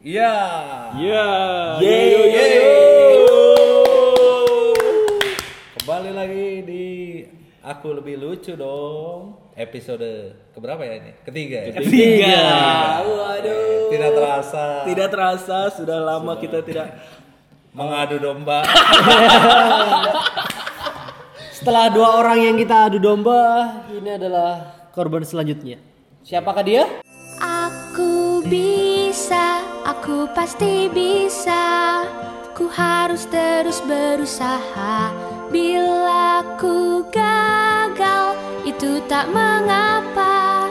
Iya. Ya. Kembali lagi di Aku Lebih Lucu dong. Episode keberapa ya ini? Ketiga ya? Ketiga. Waduh. Tidak terasa. Tidak terasa sudah lama kita tidak Mengadu domba. Setelah dua orang yang kita adu domba, ini adalah korban selanjutnya. Siapakah dia? Aku bisa, aku pasti bisa. Ku harus terus berusaha. Bila ku gagal, itu tak mengapa.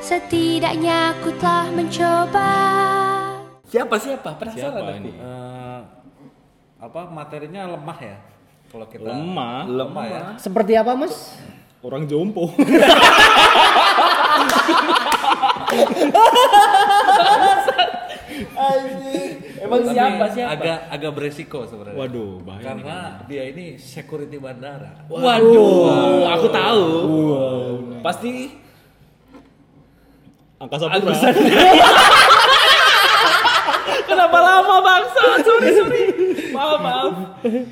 Setidaknya ku telah mencoba. Siapa siapa? Penasaran Siapa aku. ini? Eh, apa materinya lemah ya? Kalau kita Lemah. lemah ya. Seperti apa, Mas? Orang jompo. Emang Tapi siapa siapa? Agak agak beresiko sebenarnya. Waduh, bahaya. Karena dia ini security bandara. Waduh, aku tahu. Pasti Angkasa Pura. Kenapa lama bangsa? Sorry sorry. Maaf maaf.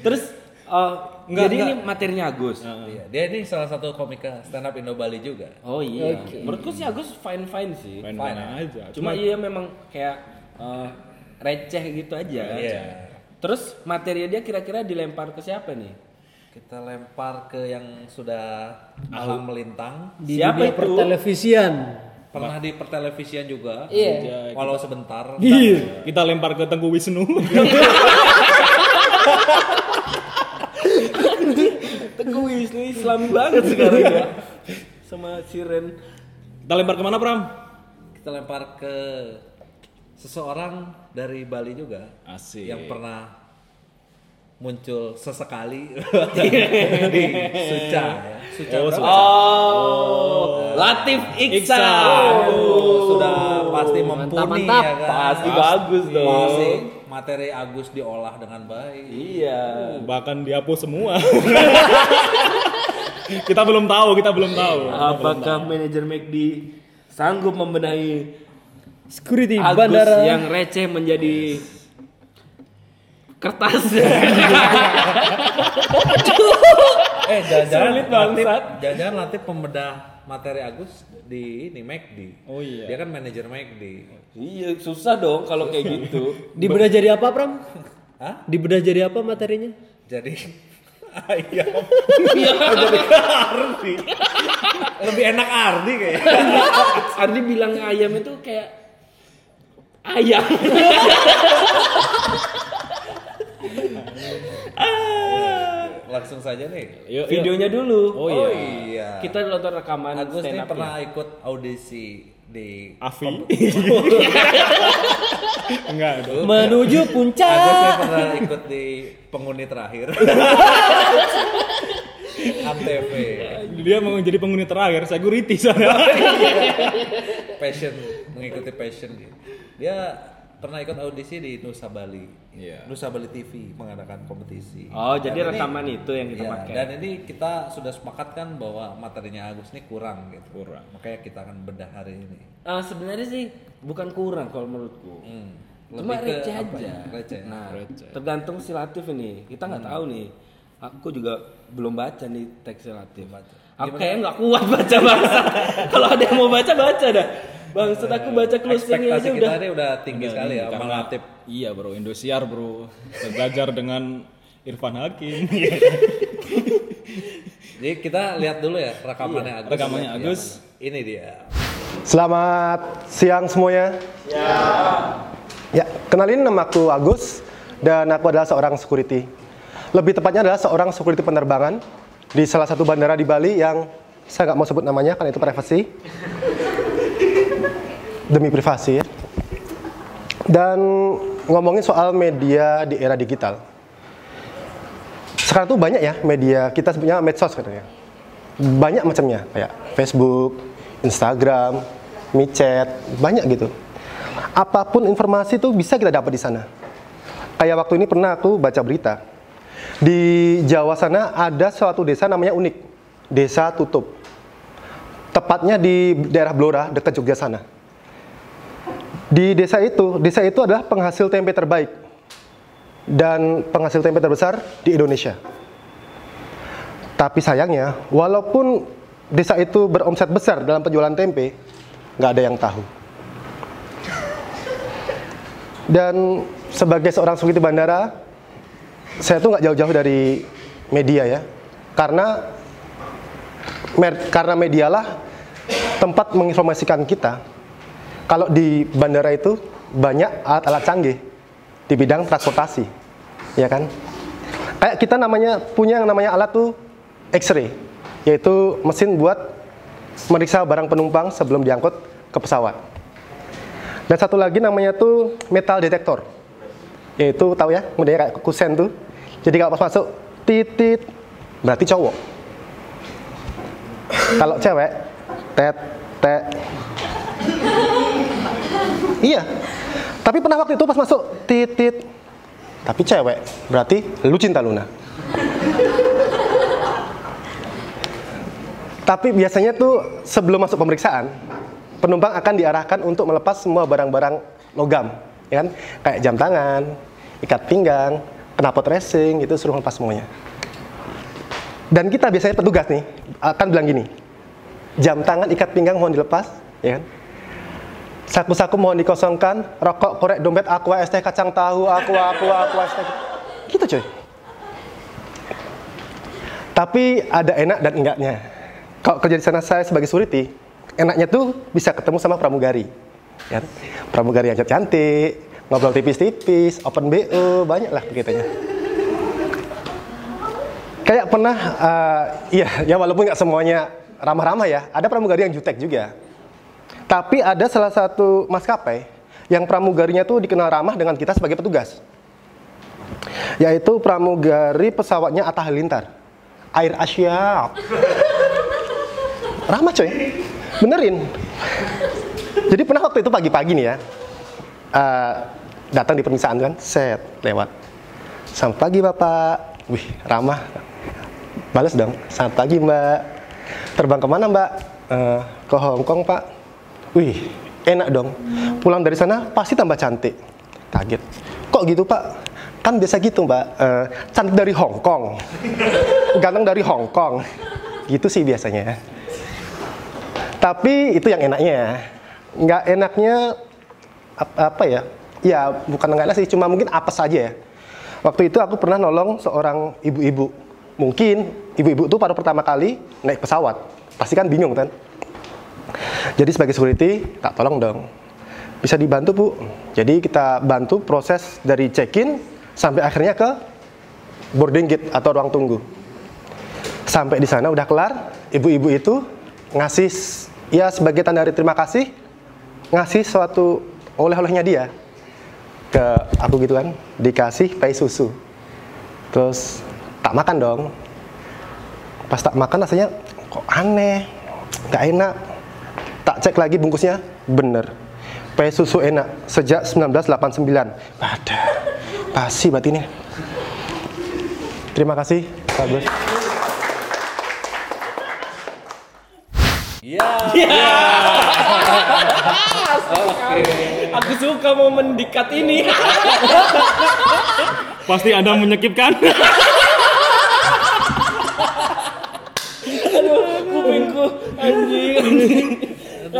Terus eh, Enggak, jadi enggak. ini materinya Agus. Iya, dia ini salah satu komika stand up Indo Bali juga. Oh iya. Menurutku sih Agus fine fine sih. Main-main aja. Cuma iya memang kayak eh, receh gitu aja. Iya. Terus materi dia kira-kira dilempar ke siapa nih? Kita lempar ke yang sudah malang melintang, Di Siapa dunia itu? pertelevisian. pernah di pertelevisian juga. Iya. Walau sebentar. Kita, kita lempar ke Tengku Wisnu. Teguh Wisnu Islami banget sekarang ya. Sama Siren. kita lempar ke mana Pram? Kita lempar ke seseorang dari Bali juga Asik. yang pernah muncul sesekali di Suca ya. Suca Oh? Suca. Oh, Latif Iksan. Aduh, sudah pasti mumpuni mantap. ya kan. Pasti bagus dong. Pasti materi Agus diolah dengan baik. Iya. Bahkan dihapus semua. kita belum tahu, kita belum tahu. Apakah manajer McD sanggup membenahi Security Agus bandara. yang receh menjadi kertas? Eh, jangan-jangan bangsat. jangan-jangan Latif pembedah materi Agus di ini McD. Oh iya. Dia kan manajer McD. iya, susah dong kalau kayak gitu. Dibedah jadi apa, Pram? Hah? Dibedah jadi apa materinya? Jadi ayam. Iya. Ardi. Lebih enak Ardi kayaknya. Ardi bilang ayam itu kayak ayam. Langsung saja nih. Yuk, yuk. Videonya dulu. Oh iya. Oh iya. Kita nonton rekaman Agus up pernah ikut audisi di Afi. Enggak dong. Menuju Agus puncak. ini pernah ikut di penghuni terakhir. Antv. Dia mau jadi penghuni terakhir, security soalnya. Passion mengikuti passion dia. Dia pernah ikut audisi di Nusa Bali. Iya. Nusa Bali TV mengadakan kompetisi. Oh, jadi Dan ini- rekaman itu yang kita Iya, pakai. Dan ini kita sudah sepakatkan bahwa materinya Agus ini kurang gitu. Kurang. Makanya kita akan bedah hari ini. Ah, sebenarnya sih bukan kurang kalau menurutku. Hmm. Cuma Lebih ke receh apa aja. ya? Receh. Nah, Receh. tergantung si Latif ini. Kita nggak tahu nih. Aku juga belum baca nih teks si Latif. baca. Aku kayaknya nggak kuat baca bangsa. Kalau ada yang mau baca baca dah. Bangsat aku baca closingnya aja kita udah. ini udah tinggi sekali ya, Karena- Bang Latif. Iya bro, Indosiar bro. Belajar dengan Irfan Hakim. Jadi kita lihat dulu ya rekamannya Agus. rekamannya Iya, Agus. Ini dia. Selamat siang semuanya. Ya. kenalin nama aku Agus dan aku adalah seorang security. Lebih tepatnya adalah seorang security penerbangan di salah satu bandara di Bali yang saya nggak mau sebut namanya karena itu privasi. Demi privasi ya. Dan ngomongin soal media di era digital. Sekarang tuh banyak ya media, kita sebutnya medsos katanya. Banyak macamnya, kayak Facebook, Instagram, micet, banyak gitu. Apa pun informasi tuh bisa kita dapat di sana. Kayak waktu ini pernah aku baca berita. Di Jawa sana ada suatu desa namanya unik. Desa Tutup. Tepatnya di daerah Blora, dekat Jogja sana. Di desa itu, desa itu adalah penghasil tempe terbaik dan penghasil tempe terbesar di Indonesia. Tapi sayangnya, walaupun desa itu beromset besar dalam penjualan tempe, nggak ada yang tahu. Dan sebagai seorang security bandara, saya tuh nggak jauh-jauh dari media ya, karena karena medialah tempat menginformasikan kita kalau di bandara itu banyak alat-alat canggih di bidang transportasi, ya kan? Kayak kita namanya punya yang namanya alat tuh X-ray, yaitu mesin buat meriksa barang penumpang sebelum diangkut ke pesawat. Dan satu lagi namanya tuh metal detektor, yaitu tahu ya, modelnya kayak kusen tuh. Jadi kalau pas masuk titit berarti cowok. Kalau cewek tet tet Iya. Tapi pernah waktu itu pas masuk titit tapi cewek, berarti lu cinta Luna. Tapi biasanya tuh sebelum masuk pemeriksaan, penumpang akan diarahkan untuk melepas semua barang-barang logam, ya kan? Kayak jam tangan, ikat pinggang, knalpot racing, itu suruh lepas semuanya. Dan kita biasanya petugas nih akan bilang gini, jam tangan, ikat pinggang mohon dilepas, ya kan? Saku-saku mohon dikosongkan, rokok, korek, dompet, aqua, es teh, kacang tahu, aqua, aqua, aqua, es teh. Gitu coy. Tapi ada enak dan enggaknya. Kalau kerja di sana saya sebagai security, enaknya tuh bisa ketemu sama pramugari. Ya. Pramugari yang cantik, ngobrol tipis-tipis, open BO, banyak lah begitunya. Kayak pernah, eh, iya, ya walaupun nggak semuanya ramah-ramah ya, ada pramugari yang jutek juga. Tapi ada salah satu maskapai yang pramugarinya tuh dikenal ramah dengan kita sebagai petugas. Yaitu pramugari pesawatnya Atta Halilintar. Air Asia. Ramah coy. Benerin. Jadi pernah waktu itu pagi-pagi nih ya. eh, datang di permisaan kan, set lewat. Selamat pagi Bapak. Wih, ramah. Balas dong. Selamat pagi Mbak. Terbang ke mana Mbak? "Eh, ke Hong Kong Pak. Wih, enak dong. Pulang dari sana pasti tambah cantik. Kaget. Kok gitu Pak? Kan biasa gitu Mbak. Eh, cantik dari Hong Kong. Ganteng dari Hong Kong. Gitu sih biasanya. Tapi itu yang enaknya. Nggak enaknya ap- apa ya? Ya bukan nggak enak sih, cuma mungkin apa saja ya. Waktu itu aku pernah nolong seorang ibu-ibu. Mungkin ibu-ibu itu baru pertama kali naik pesawat. Pasti kan bingung kan? Jadi sebagai security, tak tolong dong. Bisa dibantu bu. Jadi kita bantu proses dari check-in sampai akhirnya ke boarding gate atau ruang tunggu. Sampai di sana udah kelar, ibu-ibu itu ngasih ya sebagai tanda dari terima kasih ngasih suatu oleh-olehnya dia ke aku gitu kan, dikasih pai susu. Terus tak makan dong. Pas tak makan rasanya kok aneh, nggak enak. Tak cek lagi bungkusnya, bener. Pai susu enak sejak 1989. Pada pasti berarti ini. Terima kasih, Pak Bos. Iya. Aku suka momen dikat ini. Pasti Anda menyekipkan. Aduh, kupingku anjing. anjing.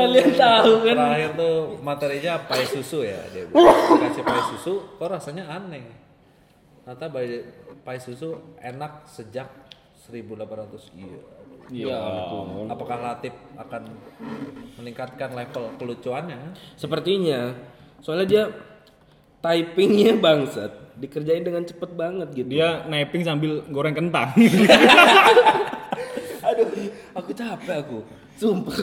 Kalian tahu kan? Terakhir tuh materinya pai susu ya dia bilang. kasih pai susu kok rasanya aneh ternyata pai- susu enak sejak 1800 iya Ya ampun. apakah Latif akan meningkatkan level kelucuannya Sepertinya. Soalnya dia typingnya bangsat. Dikerjain dengan cepet banget gitu. Dia napping sambil goreng kentang. Aduh, aku capek aku. Sumpah.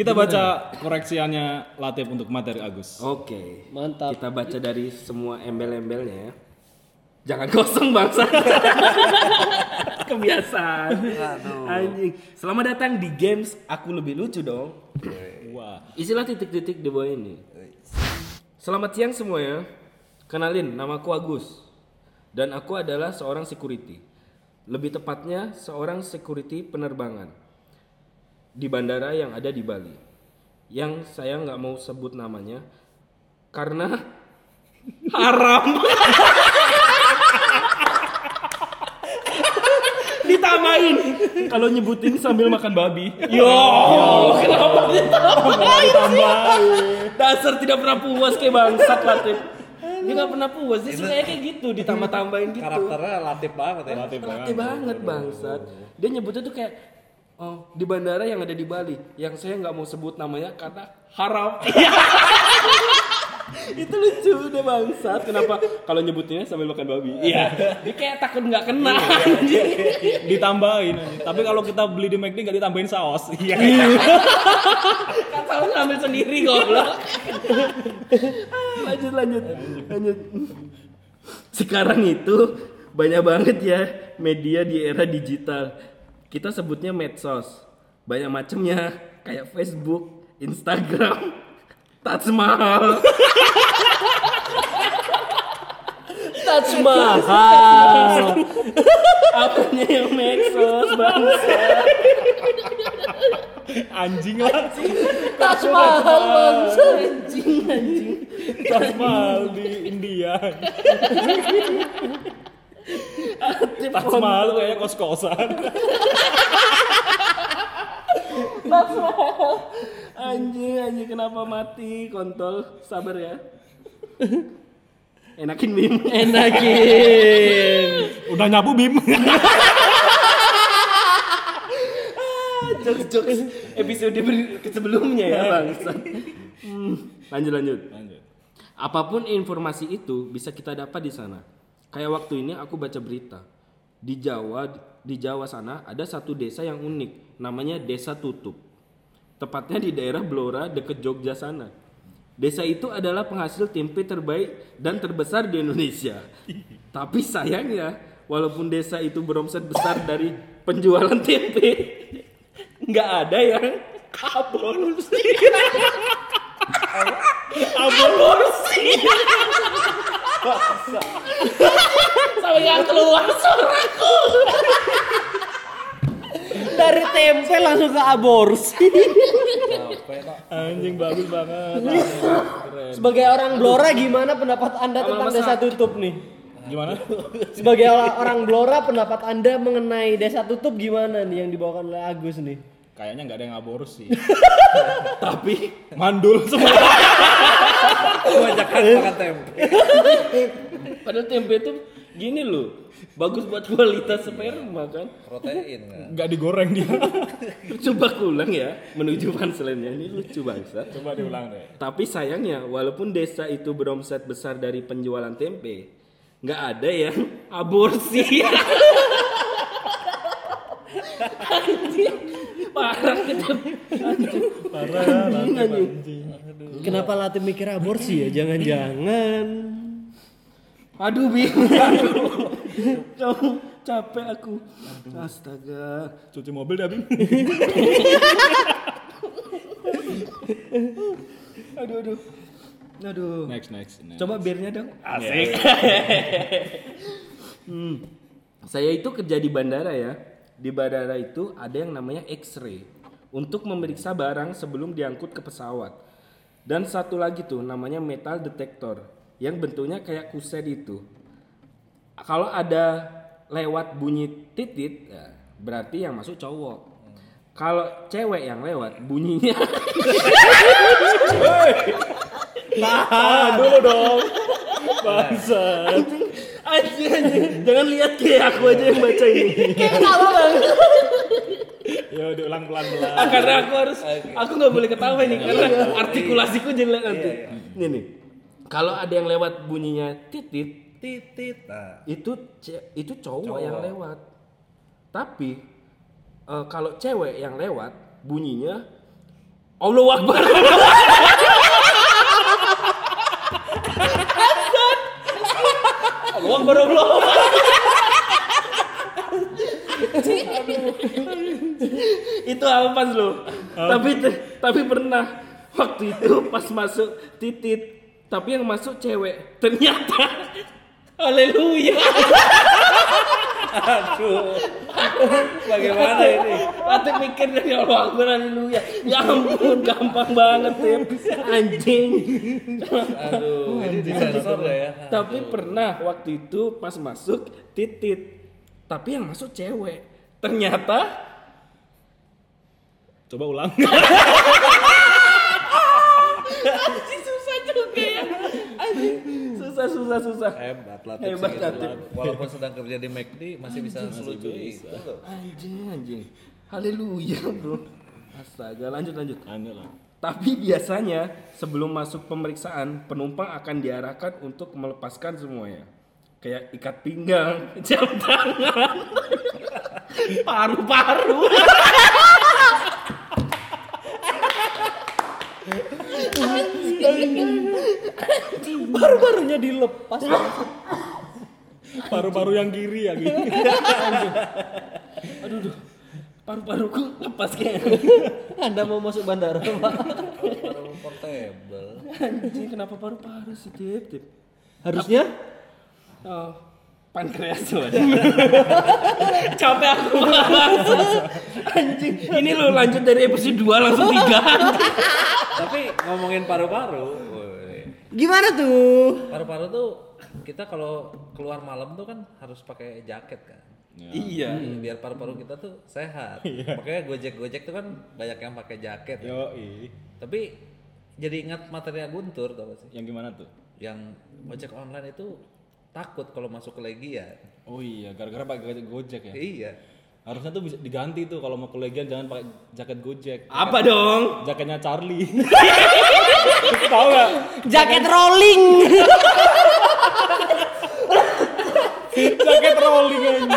Kita baca koreksiannya Latif untuk materi Agus. Oke. Mantap. Kita baca dari semua embel-embelnya ya. Jangan kosong bangsa. Kebiasaan. Anjing. Selamat datang di games aku lebih lucu dong. Wah. Isilah titik-titik di bawah ini. Selamat siang semuanya. Kenalin, namaku Agus. Dan aku adalah seorang security. Lebih tepatnya seorang security penerbangan di bandara yang ada di Bali. Yang saya nggak mau sebut namanya karena haram. Ditambahin kalau nyebutin sambil makan babi. Yo, kenapa ditambahin? Dasar tidak pernah puas kayak bangsat Latif. Dia nggak pernah puas, dia suka kayak gitu ditambah-tambahin gitu. Karakternya relatif banget ya. Relatif banget. Relatif banget bangsat. Dia nyebutnya tuh kayak oh, di bandara yang ada di Bali, yang saya nggak mau sebut namanya karena haram. itu lucu deh bangsat. Kenapa kalau nyebutnya sambil makan babi? Iya. Dia kayak takut nggak kena. Ditambahin. aja. Tapi kalau kita beli di McD nggak ditambahin saus. Iya. kan tahu ngambil sendiri goblok. lanjut lanjut lanjut. Sekarang itu banyak banget ya media di era digital. Kita sebutnya medsos. Banyak macamnya kayak Facebook, Instagram, Taj Mahal. Taj Mahal. Apanya yang medsos bangsa? Anjing lah. Taj Mahal bangsa. Anjing anjing. Taj Mahal di India. Taj Mahal kayak kos-kosan. Anjing anjing kenapa mati kontol? Sabar ya. Enakin Bim. Enakin. Udah nyabu Bim. Jokes-jokes episode ber- sebelumnya ya bangsa. Hmm, lanjut lanjut. Lanjut. Apa pun informasi itu bisa kita dapat di sana. Kayak waktu ini aku baca berita. Di Jawa di Jawa sana ada satu desa yang unik, namanya Desa Tutup. Tepatnya di daerah Blora dekat Jogja sana. Desa itu adalah penghasil tempe terbaik dan terbesar di Indonesia. Tapi sayangnya, walaupun desa itu beromset besar dari penjualan tempe, nggak ada yang aborsi. aborsi. Sampai nggak keluar suaraku. Dari langsung ke aborsi. Anjing bagus banget. Keren. Sebagai orang Blora gimana pendapat Anda tentang desa tutup nih? Gimana? Sebagai orang, Blora pendapat Anda mengenai desa tutup gimana nih yang dibawakan oleh Agus nih? Kayaknya nggak ada yang aborsi. Tapi Mandul semua. Kebanyakan makan tempe. padahal tempe itu gini loh, bagus buat kualitas sperma kan. Protein kan. Nggak digoreng dia. Coba kulang ya menuju punchline-nya ini lucu banget. Coba diulang deh. Tapi sayangnya walaupun desa itu beromset besar dari penjualan tempe, nggak ada yang aborsi. Parah kita. Parah. Anjing, anjing. Kenapa Latif mikir aborsi ya? Jangan-jangan. Aduh, Bim. Aduh. Capek aku. Astaga. Cuci mobil dah Bim. Aduh, aduh. Aduh. Next next. next. Coba birnya dong. Asik. hmm. Saya itu kerja di bandara ya. Di bandara itu ada yang namanya X-ray untuk memeriksa barang sebelum diangkut ke pesawat. Dan satu lagi tuh namanya metal detector yang bentuknya kayak kuset itu. Kalau ada lewat bunyi titit, ya, berarti yang masuk cowok. Kalau cewek yang lewat bunyinya Tahan dulu dong. Bangsa. anjing anjing anjing jangan lihat kayak aku aja yang baca ini Yo diulang pelan-pelan. Ah, karena aku harus aku nggak boleh ketawa nih karena artikulasiku jelek nanti ini nih kalau ada yang lewat bunyinya titit Titit. Nah, itu itu cowok, Cowok. yang lewat. Tapi eh, kalau cewek yang lewat bunyinya Allah Akbar. Allah Akbar Allah itu apa lo tapi tapi pernah waktu itu pas masuk titit tapi yang masuk cewek ternyata haleluya Aduh. Bagaimana ini? Latif mikir dari Allah Akbar haleluya. Ya ampun, gampang banget Tip. Anjing. Aduh, ini disensor ya? Tapi pernah waktu itu pas masuk titit. Tapi yang masuk cewek. Ternyata Coba ulang. Anjing susah juga ya. Anjing susah susah. Hebat lah Hebat, segitu. Latif. Walaupun sedang kerja di McD masih bisa selucu itu. Anjing anjing. Haleluya, Bro. Astaga, lanjut lanjut. Aneh lah. Tapi biasanya sebelum masuk pemeriksaan, penumpang akan diarahkan untuk melepaskan semuanya. Kayak ikat pinggang, jam tangan, paru-paru. Baru-barunya dilepas. Paru-paru yang kiri ya gitu. Aduh, aduh. Paru-paruku lepas kayak. Anda mau masuk bandara, Pak? Paru portable. Anjing, kenapa paru-paru sih. Harusnya Oh, pankreas tuh. Capek aku. Anjing, ini lo lanjut dari episode 2 langsung 3. Tapi ngomongin paru-paru, gimana tuh? paru-paru tuh kita kalau keluar malam tuh kan harus pakai jaket kan. Iya. Hmm, biar paru-paru kita tuh sehat. Makanya gojek-gojek tuh kan banyak yang pakai jaket. Yo, Tapi jadi ingat materi Guntur tau gak sih? Yang gimana tuh? Yang ojek online itu takut kalau masuk ke Legian. Oh iya, gara-gara pakai Gojek ya. Iya. Harusnya tuh bisa diganti tuh kalau mau ke Legian jangan pakai jaket Gojek. Apa dong? Jaketnya Charlie. Tahu gak? Jaket rolling. Jaket rolling anjing.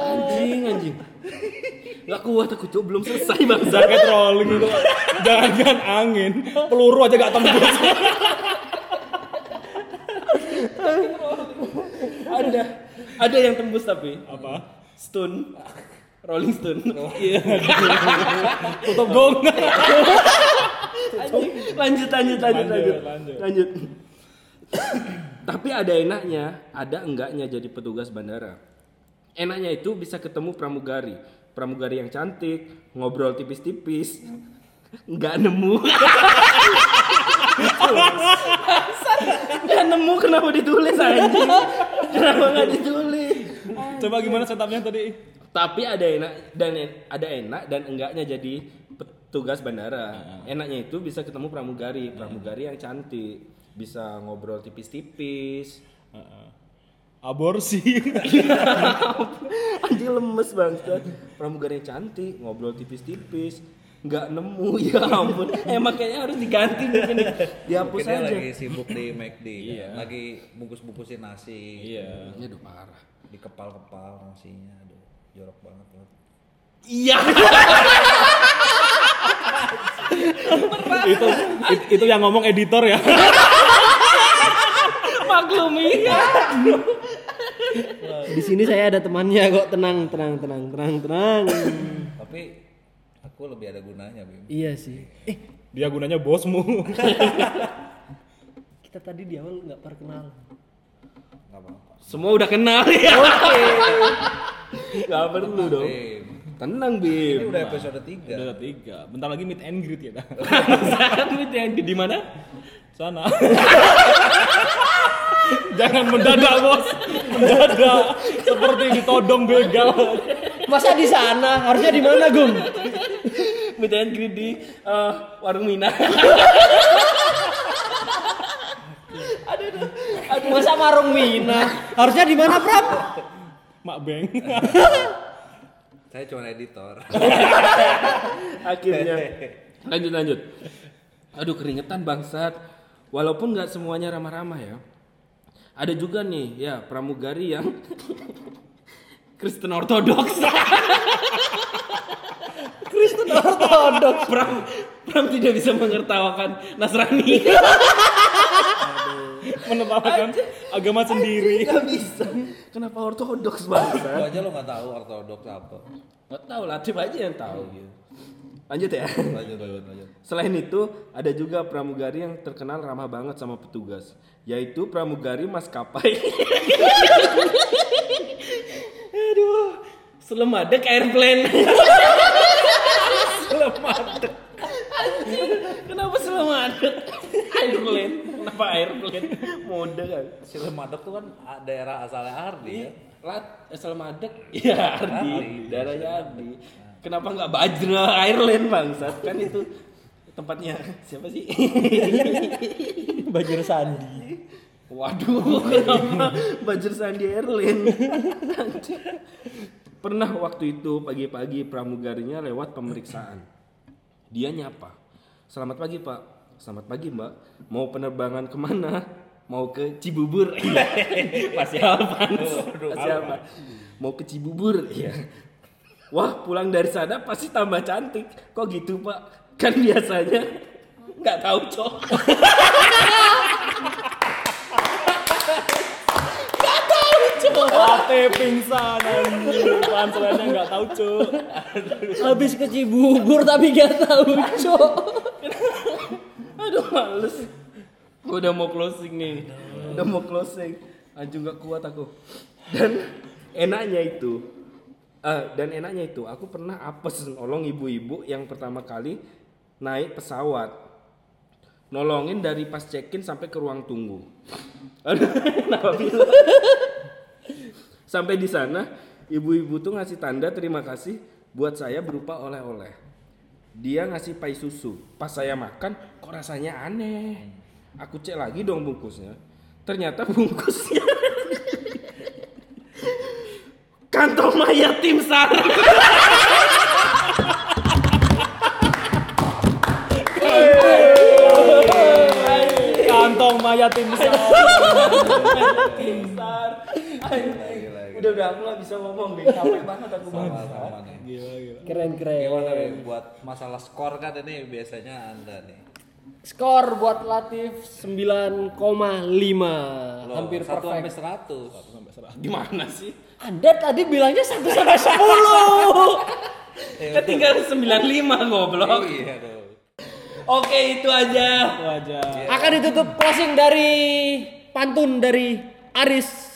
Anjing, anjing. Gak kuat aku cok belum selesai bang. Jaket rolling itu. Jangan-jangan angin, peluru aja gak tembus. Ada ada yang tembus tapi Apa? stun Rolling Stone. Iya. Tutup gong. Lanjut lanjut lanjut lanjut Lanjut, lanjut. lanjut. Tapi ada enaknya, ada enggaknya jadi petugas bandara. Enaknya itu bisa ketemu pramugari, pramugari yang cantik, ngobrol tipis-tipis, nggak nemu. Nggak nemu kenapa ditulis anjing? Kenapa nggak ditulis? Coba gimana setupnya tadi? Tapi ada enak dan ada enak dan enggaknya jadi petugas bandara. Enaknya itu bisa ketemu pramugari, pramugari yang cantik, bisa ngobrol tipis-tipis. Aborsi. Anjing lemes banget. Pramugari yang cantik, ngobrol tipis-tipis. Nggak nemu ya ampun. Emang kayaknya harus diganti mungkin dihapus Mungkin aja. lagi sibuk di McD kan? Lagi bungkus-bungkusin nasi. Iya. Ini udah parah. Dikepal-kepal nasinya. Aduh, jorok banget. Bro. Iya. itu it- itu yang ngomong editor ya. Maklumi. Di sini saya ada temannya kok. Tenang, tenang, tenang, tenang, tenang. Tapi aku lebih ada gunanya, Bim. iya sih. Eh, Dia gunanya bosmu. kita tadi di awal nggak perkenalan. Gak apa-apa. Semua udah kenal ya. Oke. Gak perlu dong. Bim. Tenang Ini Bim. udah episode 3. Udah tiga. Bentar lagi meet and greet ya. Saat meet yang di mana? Sana. Jangan mendadak bos. Mendadak. Seperti ditodong begal. Masa di sana? Harusnya di mana, Gum? Meet and greet di eh, warung Mina. Masa marung Mina? Harusnya di mana, Pram? Mak Beng. Saya cuma editor. Akhirnya. Lanjut lanjut. Aduh keringetan bangsat. Walaupun nggak semuanya ramah-ramah ya. Ada juga nih ya pramugari yang Kristen Ortodoks. Kristen Ortodoks. Pram, Pram tidak bisa mengertawakan Nasrani. Menertawakan agama sendiri. Gak bisa. Kenapa Ortodoks bangsat? Lu aja lo gak tahu ortodoks apa. Gak tahu Latif aja yang tahu gitu. Lanjut ya. Lanjut, lanjut, lanjut. Selain itu, ada juga pramugari yang terkenal ramah banget sama petugas, yaitu pramugari maskapai. Selemadek airplane. selemadek. Kenapa selemadek airplane? Kenapa airplane? Mode kan. Cilemadok tuh kan daerah asalnya Ardi ya. Lat, eh, selemadek. Iya, Ardi. Daerahnya Ardi. Kenapa nggak Bajra Airline bangsat? Kan itu tempatnya siapa sih? Bajur Sandi. Waduh, kenapa Bajir Sandi Airline? Pernah waktu itu pagi-pagi pramugarinya lewat pemeriksaan. Dia nyapa. Selamat pagi pak. Selamat pagi mbak. Mau penerbangan ke mana? Mau ke Cibubur? Masih apa? Masih apa? Mau ke Cibubur? Iya. Wah pulang dari sana pasti tambah cantik. Kok gitu pak? Kan biasanya nggak tahu cok. Ate pingsan anjir. Panselannya enggak tahu, Cuk. Habis ke Cibubur tapi gak tahu, Cok. Aduh males. Gua udah mau closing nih. Udah mau closing. Anjing gak kuat aku. Dan enaknya itu eh, dan enaknya itu aku pernah apes nolong ibu-ibu yang pertama kali naik pesawat. Nolongin dari pas check-in sampai ke ruang tunggu. Aduh, kenapa bisa? Sampai di sana, ibu-ibu tuh ngasih tanda terima kasih buat saya berupa oleh-oleh. Dia ngasih pai susu. Pas saya makan, kok rasanya aneh. Aku cek lagi dong bungkusnya. Ternyata bungkusnya kantong mayat tim SAR. Kantong mayat tim SAR. Udah aku gak bisa ngomong deh. Capek banget aku banget. Sama nih. Keren keren. Gimana nih buat masalah skor kan ini biasanya anda nih. Skor buat Latif 9,5. Loh, Hampir satu sampai perfect. seratus. Gimana sih? Anda tadi bilangnya 1 sampai 10. Ketinggalan 95 goblok. Iya dong. Oke, itu aja. Wajah. Akan ditutup closing dari pantun dari Aris.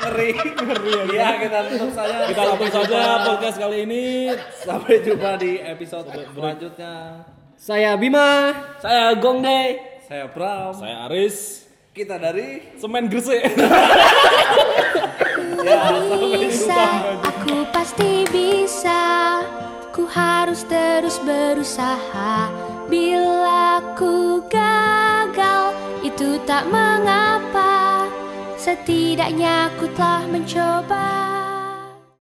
Ngeri, ngeri. Iya kita tutup saja. Kita tutup saja podcast kali ini. Sampai jumpa di episode selanjutnya. Saya Bima. Saya Gong deh. Saya Bram. Saya Aris. Kita dari Semen Gresik. bisa, aku pasti bisa. Ku harus terus berusaha. Bila ku gagal, itu tak mengapa. Setidaknya ku telah mencoba.